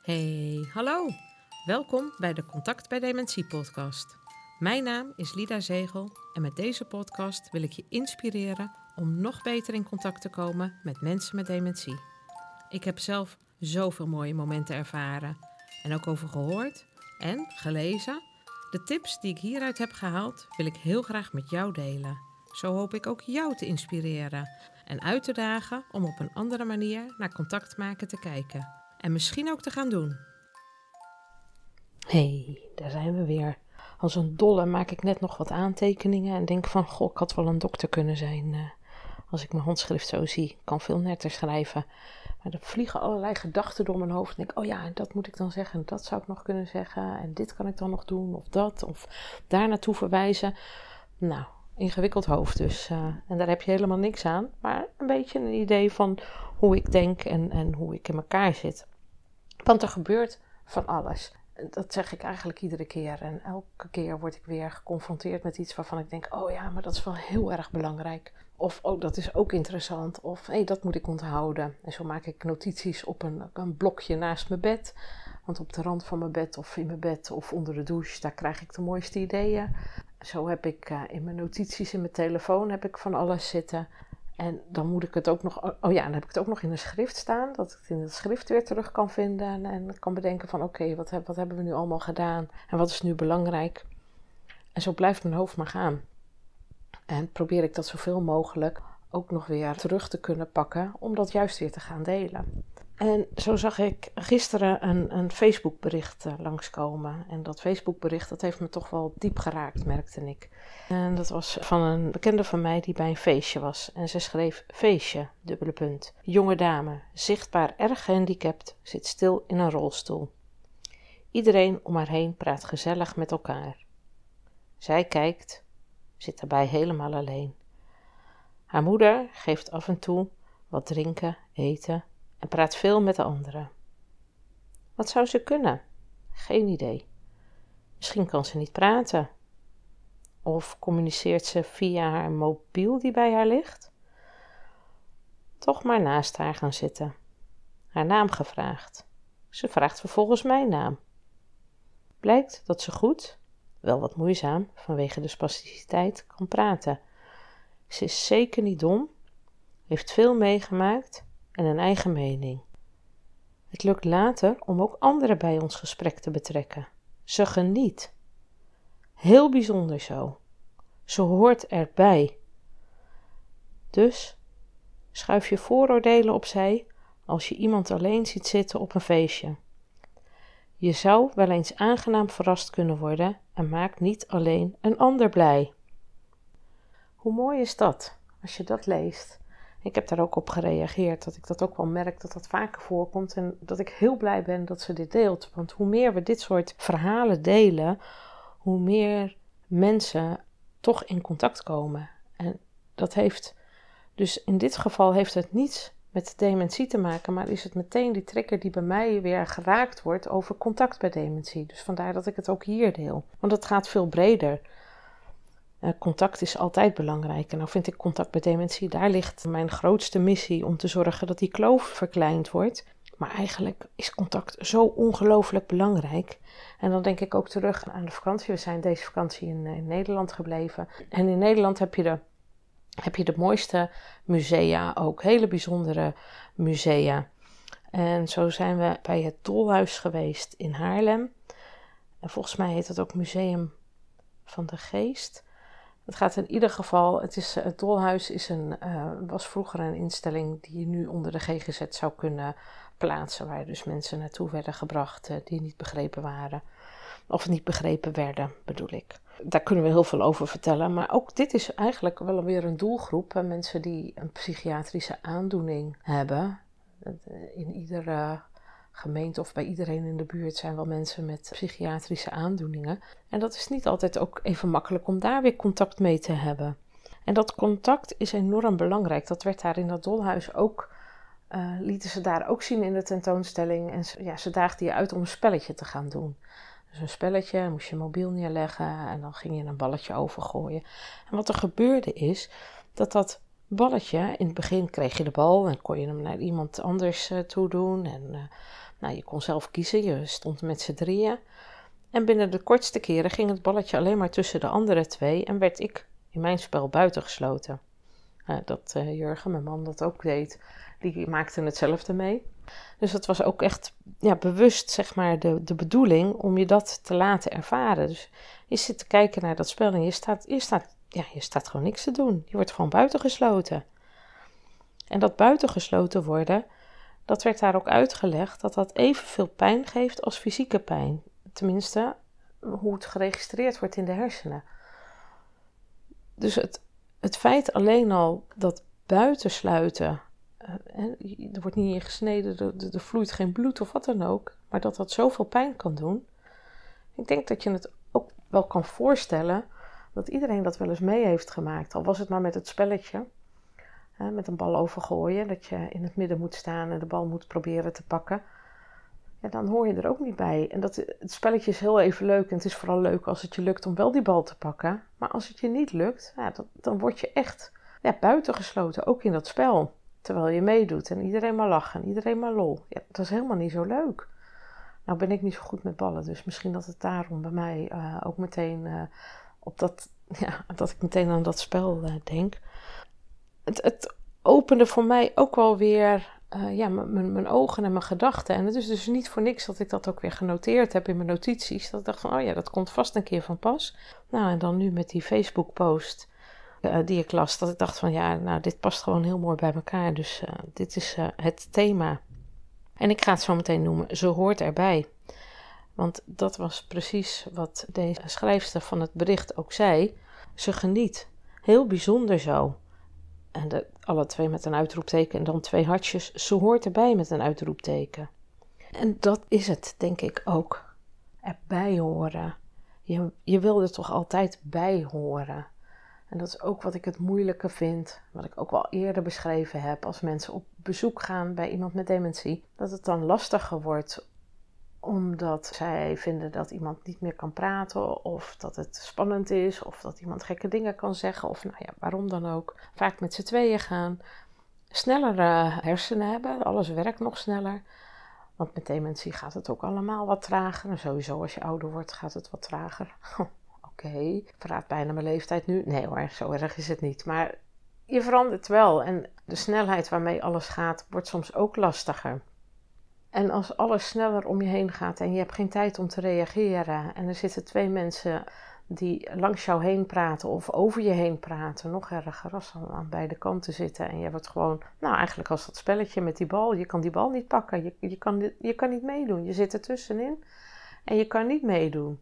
Hey, hallo. Welkom bij de Contact bij Dementie podcast. Mijn naam is Lida Zegel en met deze podcast wil ik je inspireren om nog beter in contact te komen met mensen met dementie. Ik heb zelf zoveel mooie momenten ervaren en ook over gehoord en gelezen. De tips die ik hieruit heb gehaald wil ik heel graag met jou delen. Zo hoop ik ook jou te inspireren en uit te dagen om op een andere manier naar contact maken te kijken en misschien ook te gaan doen. hey, daar zijn we weer. Als een dolle maak ik net nog wat aantekeningen en denk van, goh, ik had wel een dokter kunnen zijn. eh, als ik mijn handschrift zo zie, ik kan veel netter schrijven. Maar er vliegen allerlei gedachten door mijn hoofd. En denk, oh ja, dat moet ik dan zeggen, en dat zou ik nog kunnen zeggen. En dit kan ik dan nog doen, of dat, of daar naartoe verwijzen. Nou, ingewikkeld hoofd dus. eh, en daar heb je helemaal niks aan. Maar een beetje een idee van hoe ik denk en, en hoe ik in elkaar zit. Want er gebeurt van alles. Dat zeg ik eigenlijk iedere keer. En elke keer word ik weer geconfronteerd met iets waarvan ik denk: oh ja, maar dat is wel heel erg belangrijk. Of oh, dat is ook interessant. Of hé, hey, dat moet ik onthouden. En zo maak ik notities op een, een blokje naast mijn bed. Want op de rand van mijn bed of in mijn bed of onder de douche, daar krijg ik de mooiste ideeën. Zo heb ik uh, in mijn notities in mijn telefoon heb ik van alles zitten. En dan moet ik het ook nog, oh ja, dan heb ik het ook nog in een schrift staan, dat ik het in het schrift weer terug kan vinden en, kan bedenken van oké, wat, wat hebben we nu allemaal gedaan en wat is nu belangrijk. En zo blijft mijn hoofd maar gaan. En probeer ik dat zoveel mogelijk ook nog weer terug te kunnen pakken om dat juist weer te gaan delen. En zo zag ik gisteren een, een Facebook-bericht uh, langskomen. En dat Facebook-bericht dat heeft me toch wel diep geraakt, merkte ik. En dat was van een bekende van mij die bij een feestje was. En ze schreef: Feestje, dubbele punt. Jonge dame, zichtbaar erg gehandicapt, zit stil in een rolstoel. Iedereen om haar heen praat gezellig met elkaar. Zij kijkt, zit daarbij helemaal alleen. Haar moeder geeft af en toe wat drinken, eten en praat veel met de anderen. Wat zou ze kunnen? Geen idee. Misschien kan ze niet praten. Of communiceert ze via haar mobiel die bij haar ligt? Toch maar naast haar gaan zitten. Haar naam gevraagd. Ze vraagt vervolgens mijn naam. Blijkt dat ze goed, wel wat moeizaam vanwege de spasticiteit, kan praten. Ze is zeker niet dom, heeft veel meegemaakt en een eigen mening. Het lukt later om ook anderen bij ons gesprek te betrekken. Ze geniet. Heel bijzonder zo. Ze hoort erbij. Dus schuif je vooroordelen opzij als je iemand alleen ziet zitten op een feestje. Je zou wel eens aangenaam verrast kunnen worden en maak niet alleen een ander blij. Hoe mooi is dat als je dat leest? Ik heb daar ook op gereageerd, dat ik dat ook wel merk dat dat vaker voorkomt en dat ik heel blij ben dat ze dit deelt. Want hoe meer we dit soort verhalen delen, hoe meer mensen toch in contact komen. En dat heeft, dus in dit geval heeft het niets met dementie te maken, maar is het meteen die trigger die bij mij weer geraakt wordt over contact bij dementie. Dus vandaar dat ik het ook hier deel. Want het gaat veel breder. Uh, contact is altijd belangrijk. En nou vind ik contact bij dementie, daar ligt mijn grootste missie om te zorgen dat die kloof verkleind wordt. Maar eigenlijk is contact zo ongelooflijk belangrijk. En dan denk ik ook terug aan de vakantie. We zijn deze vakantie in, in Nederland gebleven. En in Nederland heb je, de, heb je de mooiste musea, ook hele bijzondere musea. En zo zijn we bij het Dolhuis geweest in Haarlem. En volgens mij heet dat ook Museum van de Geest. Het gaat in ieder geval, het, is, het Dolhuis is een, uh, was vroeger een instelling die je nu onder de GGZ zou kunnen plaatsen, waar dus mensen naartoe werden gebracht uh, die niet begrepen waren. Of niet begrepen werden, bedoel ik. Daar kunnen we heel veel over vertellen. Maar ook dit is eigenlijk wel weer een doelgroep. Mensen die een psychiatrische aandoening hebben. In iedere gemeente of bij iedereen in de buurt zijn wel mensen met psychiatrische aandoeningen. En dat is niet altijd ook even makkelijk om daar weer contact mee te hebben. En dat contact is enorm belangrijk. Dat werd daar in dat dolhuis ook, uh, lieten ze daar ook zien in de tentoonstelling. En ja, ze daagden je uit om een spelletje te gaan doen. Dus een spelletje, moest je mobiel neerleggen en dan ging je een balletje overgooien. En wat er gebeurde is dat dat balletje, in het begin kreeg je de bal en kon je hem naar iemand anders uh, toe doen. En uh, Nou, je kon zelf kiezen, je stond met z'n drieën. En binnen de kortste keren ging het balletje alleen maar tussen de andere twee en werd ik in mijn spel buitengesloten. Uh, dat uh, Jurgen, mijn man, dat ook deed, die maakte hetzelfde mee. Dus dat was ook echt ja, bewust, zeg maar, de, de bedoeling om je dat te laten ervaren. Dus je zit te kijken naar dat spel en je staat, je staat, ja, je staat gewoon niks te doen. Je wordt gewoon buitengesloten. En dat buitengesloten worden, dat werd daar ook uitgelegd, dat dat evenveel pijn geeft als fysieke pijn. Tenminste, hoe het geregistreerd wordt in de hersenen. Dus het, het feit alleen al dat buitensluiten, uh, er wordt niet in gesneden, er, er vloeit geen bloed of wat dan ook, maar dat dat zoveel pijn kan doen. Ik denk dat je het ook wel kan voorstellen dat iedereen dat wel eens mee heeft gemaakt. Al was het maar met het spelletje, met een bal overgooien, dat je in het midden moet staan en de bal moet proberen te pakken ja, dan hoor je er ook niet bij. En dat, het spelletje is heel even leuk en het is vooral leuk als het je lukt om wel die bal te pakken. Maar als het je niet lukt, ja, dan, word je echt ja, buitengesloten, ook in dat spel. Terwijl je meedoet en iedereen maar lachen en iedereen maar lol. Ja, dat is helemaal niet zo leuk. Nou ben ik niet zo goed met ballen, dus misschien dat het daarom bij mij uh, ook meteen uh, op dat, ja, dat ik meteen aan dat spel uh, denk. Het, opende voor mij ook wel weer uh, ja, mijn ogen en mijn gedachten. En het is dus niet voor niks dat ik dat ook weer genoteerd heb in mijn notities. Dat ik dacht van, oh ja, dat komt vast een keer van pas. Nou, en dan nu met die Facebook-post uh, die ik las, dat ik dacht van, ja, nou, dit past gewoon heel mooi bij elkaar. Dus uh, dit is het thema. En ik ga het zo meteen noemen, ze hoort erbij. Want dat was precies wat deze schrijfster van het bericht ook zei. Ze geniet. Heel bijzonder zo. En alle twee met een uitroepteken en dan twee hartjes. Ze hoort erbij met een uitroepteken. En dat is het, denk ik ook. Erbij horen. Je, je wil er toch altijd bij horen. En dat is ook wat ik het moeilijke vind, wat ik ook wel eerder beschreven heb, als mensen op bezoek gaan bij iemand met dementie, dat het dan lastiger wordt omdat zij vinden dat iemand niet meer kan praten, of dat het spannend is, of dat iemand gekke dingen kan zeggen, of nou ja, waarom dan ook. Vaak met z'n tweeën gaan, sneller hersenen hebben, alles werkt nog sneller. Want met dementie gaat het ook allemaal wat trager. En sowieso als je ouder wordt gaat het wat trager. Oké, okay. verraad bijna mijn leeftijd nu. Nee hoor, zo erg is het niet. Maar je verandert wel en de snelheid waarmee alles gaat wordt soms ook lastiger. En als alles sneller om je heen gaat en je hebt geen tijd om te reageren en er zitten twee mensen die langs jou heen praten of over je heen praten, nog erger als dan aan beide kanten zitten en je wordt gewoon, nou eigenlijk als dat spelletje met die bal, je kan die bal niet pakken, je, je, kan, je kan niet meedoen, je zit er tussenin en je kan niet meedoen.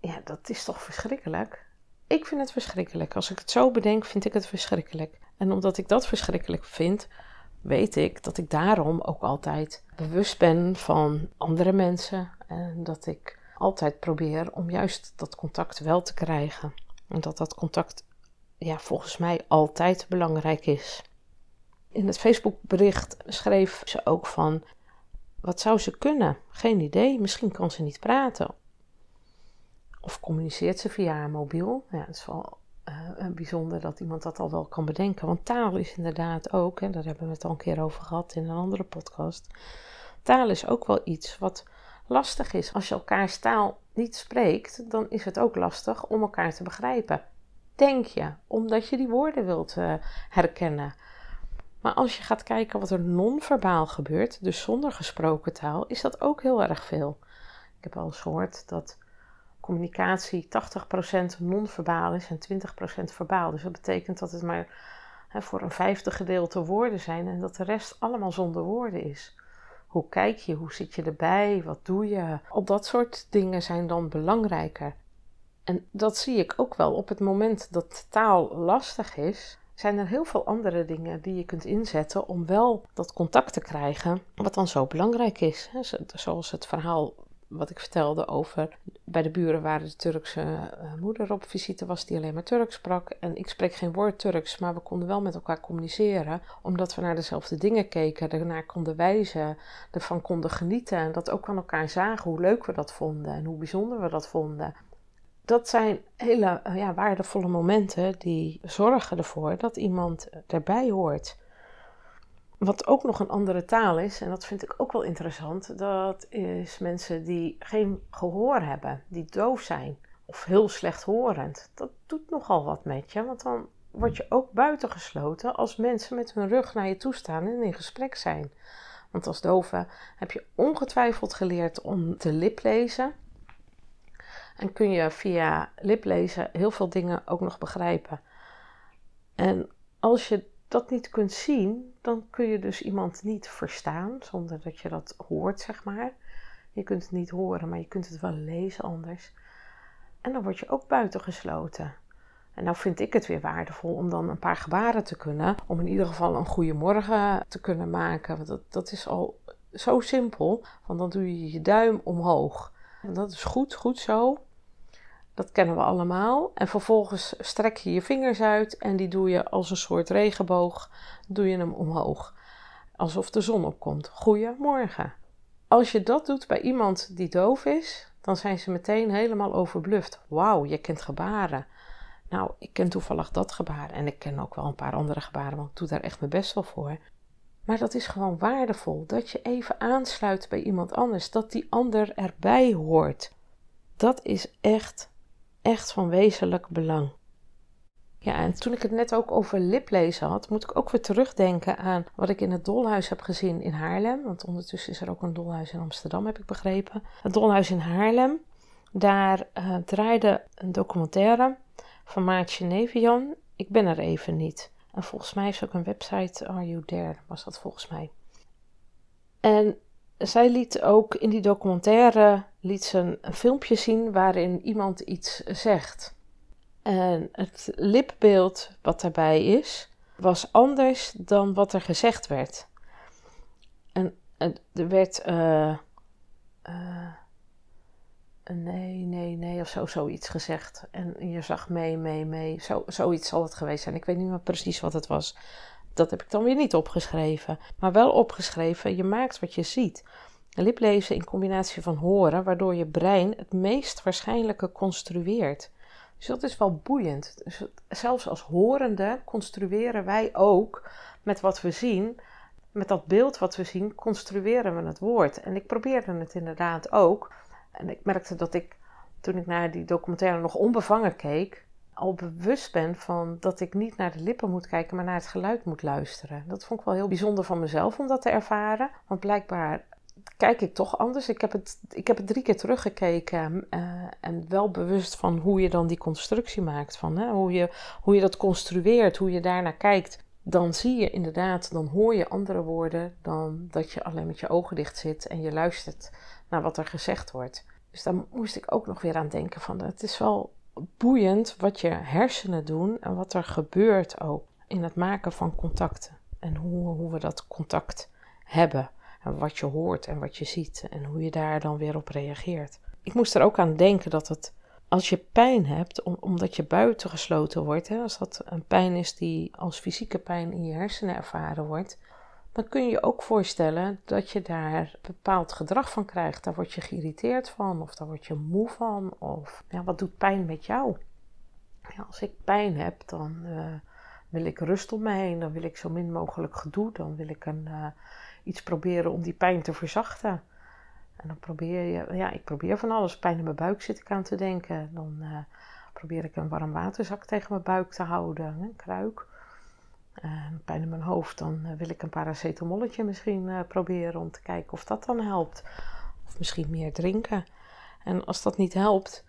Ja, dat is toch verschrikkelijk? Ik vind het verschrikkelijk. Als ik het zo bedenk, vind ik het verschrikkelijk. En omdat ik dat verschrikkelijk vind, weet ik dat ik daarom ook altijd bewust ben van andere mensen. En dat ik altijd probeer om juist dat contact wel te krijgen. En dat dat contact ja, volgens mij altijd belangrijk is. In het Facebookbericht schreef ze ook van: wat zou ze kunnen? Geen idee. Misschien kan ze niet praten. Of communiceert ze via haar mobiel? Ja, dat is wel uh, bijzonder dat iemand dat al wel kan bedenken. Want taal is inderdaad ook, en daar hebben we het al een keer over gehad in een andere podcast. Taal is ook wel iets wat lastig is. Als je elkaars taal niet spreekt, dan is het ook lastig om elkaar te begrijpen. Denk je, omdat je die woorden wilt uh, herkennen. Maar als je gaat kijken wat er non-verbaal gebeurt, dus zonder gesproken taal, is dat ook heel erg veel. Ik heb al eens gehoord dat communicatie 80% non-verbaal is en 20% verbaal. Dus dat betekent dat het maar hè, voor een vijfde gedeelte woorden zijn en dat de rest allemaal zonder woorden is. Hoe kijk je? Hoe zit je erbij? Wat doe je? Al dat soort dingen zijn dan belangrijker. En dat zie ik ook wel op het moment dat taal lastig is. Zijn er heel veel andere dingen die je kunt inzetten om wel dat contact te krijgen, wat dan zo belangrijk is. Zoals het verhaal wat ik vertelde over bij de buren waar de Turkse uh, moeder op visite was die alleen maar Turks sprak. En ik spreek geen woord Turks, maar we konden wel met elkaar communiceren. Omdat we naar dezelfde dingen keken, ernaar konden wijzen, ervan konden genieten. En dat ook aan elkaar zagen hoe leuk we dat vonden en hoe bijzonder we dat vonden. Dat zijn hele ja, waardevolle momenten die zorgen ervoor dat iemand erbij hoort. Wat ook nog een andere taal is, en dat vind ik ook wel interessant, dat is mensen die geen gehoor hebben, die doof zijn of heel slechthorend. Dat doet nogal wat met je, want dan word je ook buitengesloten als mensen met hun rug naar je toe staan en in gesprek zijn. Want als dove heb je ongetwijfeld geleerd om te liplezen. En kun je via liplezen heel veel dingen ook nog begrijpen. En als je dat niet kunt zien, dan kun je dus iemand niet verstaan zonder dat je dat hoort, zeg maar. Je kunt het niet horen, maar je kunt het wel lezen anders. En dan word je ook buitengesloten. En nou vind ik het weer waardevol om dan een paar gebaren te kunnen. Om in ieder geval een goede morgen te kunnen maken. Want dat, dat is al zo simpel. Want dan doe je je duim omhoog. En dat is goed, goed zo. Dat kennen we allemaal. En vervolgens strek je je vingers uit en die doe je als een soort regenboog. Doe je hem omhoog. Alsof de zon opkomt. Goedemorgen. Als je dat doet bij iemand die doof is, dan zijn ze meteen helemaal overbluft. Wauw, je kent gebaren. Nou, ik ken toevallig dat gebaar en ik ken ook wel een paar andere gebaren, want ik doe daar echt mijn best wel voor. Maar dat is gewoon waardevol, dat je even aansluit bij iemand anders, dat die ander erbij hoort. Dat is echt, echt van wezenlijk belang. Ja, en toen ik het net ook over liplezen had, moet ik ook weer terugdenken aan wat ik in het Dolhuis heb gezien in Haarlem. Want ondertussen is er ook een Dolhuis in Amsterdam, heb ik begrepen. Het Dolhuis in Haarlem, daar uh, draaide een documentaire van Maartje Nevian. Ik ben er even niet. En volgens mij is ook een website, Are You There, was dat volgens mij. En zij liet ook in die documentaire liet ze een, filmpje zien waarin iemand iets zegt. En het lipbeeld wat daarbij is, was anders dan wat er gezegd werd. En, er werd uh, nee, nee, nee, of zo, zoiets gezegd. En je zag mee, mee, mee. Zo, zoiets zal het geweest zijn. Ik weet niet meer precies wat het was. Dat heb ik dan weer niet opgeschreven. Maar wel opgeschreven, je maakt wat je ziet. Liplezen in combinatie van horen, waardoor je brein het meest waarschijnlijke construeert. Dus dat is wel boeiend. Dus zelfs als horende construeren wij ook met wat we zien. Met dat beeld wat we zien, construeren we het woord. En ik probeerde het inderdaad ook en ik merkte dat ik, toen ik naar die documentaire nog onbevangen keek, al bewust ben van dat ik niet naar de lippen moet kijken, maar naar het geluid moet luisteren. Dat vond ik wel heel bijzonder van mezelf om dat te ervaren. Want blijkbaar kijk ik toch anders. Ik heb het, ik heb het drie keer teruggekeken uh, en wel bewust van hoe je dan die constructie maakt. Van, hè, hoe, je, hoe je dat construeert, hoe je daarnaar kijkt. Dan zie je inderdaad, dan hoor je andere woorden dan dat je alleen met je ogen dicht zit en je luistert naar wat er gezegd wordt. Dus daar moest ik ook nog weer aan denken van het is wel boeiend wat je hersenen doen en wat er gebeurt ook in het maken van contacten. En hoe, hoe we dat contact hebben. En wat je hoort en wat je ziet en hoe je daar dan weer op reageert. Ik moest er ook aan denken dat het, als je pijn hebt, omdat je buiten gesloten wordt, hè, als dat een pijn is die als fysieke pijn in je hersenen ervaren wordt, dan kun je je ook voorstellen dat je daar bepaald gedrag van krijgt. Daar word je geïrriteerd van, of daar word je moe van, of ja, wat doet pijn met jou? Ja, als ik pijn heb, dan uh, wil ik rust om me heen, dan wil ik zo min mogelijk gedoe, dan wil ik een, uh, iets proberen om die pijn te verzachten. En dan probeer je, ja, ik probeer van alles. Pijn in mijn buik zit ik aan te denken. Dan uh, probeer ik een warm waterzak tegen mijn buik te houden, een kruik. Uh, pijn in mijn hoofd, dan uh, wil ik een paracetamolletje misschien uh, proberen om te kijken of dat dan helpt. Of misschien meer drinken. En als dat niet helpt,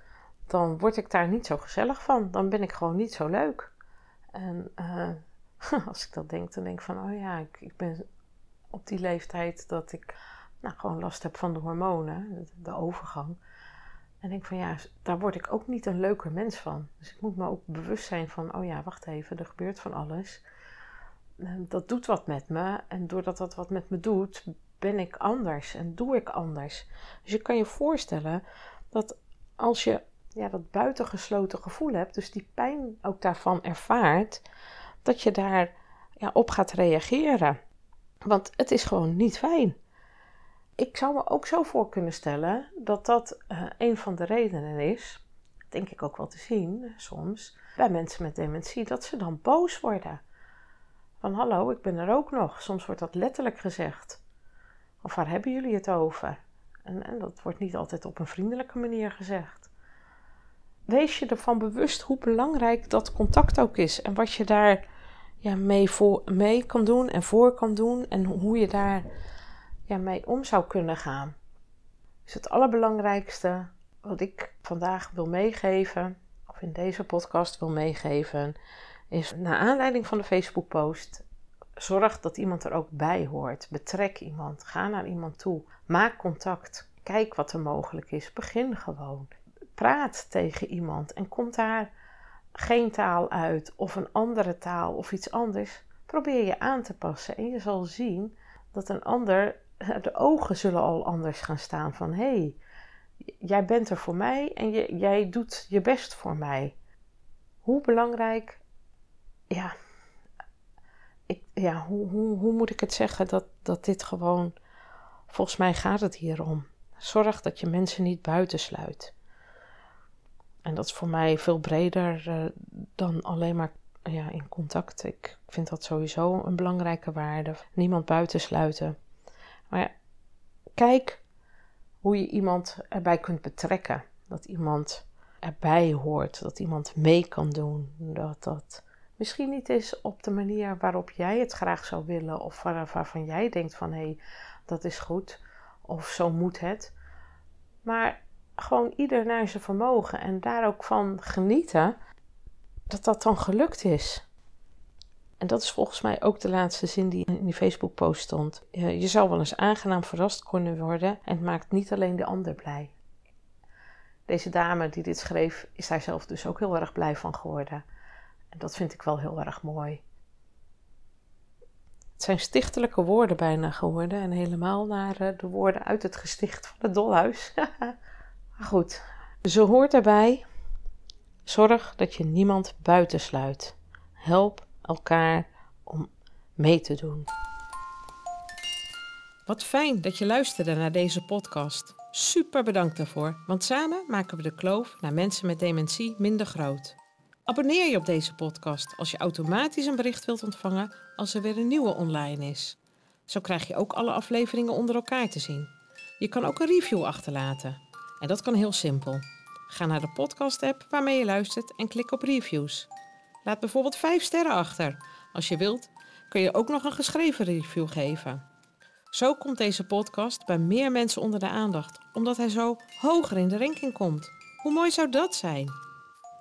dan word ik daar niet zo gezellig van. Dan ben ik gewoon niet zo leuk. En als ik dat denk, dan denk ik van, oh ja, ik, ik, ben op die leeftijd dat ik nou, gewoon last heb van de hormonen, de overgang. En denk van ja, daar word ik ook niet een leuker mens van. Dus ik moet me ook bewust zijn van, oh ja, wacht even, er gebeurt van alles dat doet wat met me. En doordat dat wat met me doet, ben ik anders en doe ik anders. Dus je kan je voorstellen dat als je ja, dat buitengesloten gevoel hebt, dus die pijn ook daarvan ervaart, dat je daar ja, op gaat reageren. Want het is gewoon niet fijn. Ik zou me ook zo voor kunnen stellen dat dat uh, een van de redenen is, denk ik ook wel te zien soms, bij mensen met dementie, dat ze dan boos worden. Van hallo, ik ben er ook nog. Soms wordt dat letterlijk gezegd. Of waar hebben jullie het over? En, en dat wordt niet altijd op een vriendelijke manier gezegd. Wees je ervan bewust hoe belangrijk dat contact ook is. En wat je daar ja, mee, voor, mee kan doen en voor kan doen. En hoe je daar ja, mee om zou kunnen gaan. Dus het allerbelangrijkste wat ik vandaag wil meegeven, of in deze podcast wil meegeven, is naar aanleiding van de Facebook-post. Zorg dat iemand er ook bij hoort. Betrek iemand. Ga naar iemand toe. Maak contact. Kijk wat er mogelijk is. Begin gewoon. Praat tegen iemand en komt daar geen taal uit of een andere taal of iets anders. Probeer je aan te passen en je zal zien dat een ander, de ogen zullen al anders gaan staan van hé, hey, jij bent er voor mij en je, jij doet je best voor mij. Hoe belangrijk, ja, ik, ja hoe, hoe, hoe moet ik het zeggen dat, dat dit gewoon, volgens mij gaat het hier om. Zorg dat je mensen niet buitensluit. En dat is voor mij veel breder uh, dan alleen maar ja, in contact. Ik vind dat sowieso een belangrijke waarde. Niemand buitensluiten. Maar ja, kijk hoe je iemand erbij kunt betrekken. Dat iemand erbij hoort, dat iemand mee kan doen. Dat dat misschien niet is op de manier waarop jij het graag zou willen, of waarvan jij denkt van hé, hey, dat is goed, of zo moet het. Maar gewoon ieder naar zijn vermogen en daar ook van genieten, dat dat dan gelukt is. En dat is volgens mij ook de laatste zin die in die Facebook-post stond. Je zou wel eens aangenaam verrast kunnen worden en het maakt niet alleen de ander blij. Deze dame die dit schreef, is daar zelf dus ook heel erg blij van geworden. En dat vind ik wel heel erg mooi. Het zijn stichtelijke woorden bijna geworden en helemaal naar eh, de woorden uit het gesticht van het dolhuis. maar goed, ze hoort erbij. Zorg dat je niemand buitensluit. Help elkaar om mee te doen. Wat fijn dat je luisterde naar deze podcast. Super bedankt daarvoor, want samen maken we de kloof naar mensen met dementie minder groot. Abonneer je op deze podcast als je automatisch een bericht wilt ontvangen als er weer een nieuwe online is. Zo krijg je ook alle afleveringen onder elkaar te zien. Je kan ook een review achterlaten. En dat kan heel simpel. Ga naar de podcast-app waarmee je luistert en klik op reviews. Laat bijvoorbeeld 5 sterren achter. Als je wilt, kun je ook nog een geschreven review geven. Zo komt deze podcast bij meer mensen onder de aandacht, omdat hij zo hoger in de ranking komt. Hoe mooi zou dat zijn?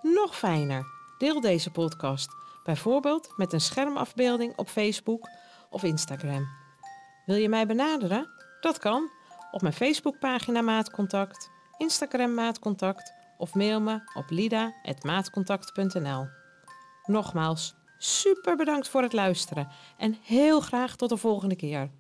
Nog fijner, deel deze podcast, bijvoorbeeld met een schermafbeelding op Facebook of Instagram. Wil je mij benaderen? Dat kan op mijn Facebookpagina Maatcontact, Instagram Maatcontact of mail me op lida.maatcontact.nl. Nogmaals, super bedankt voor het luisteren en heel graag tot de volgende keer.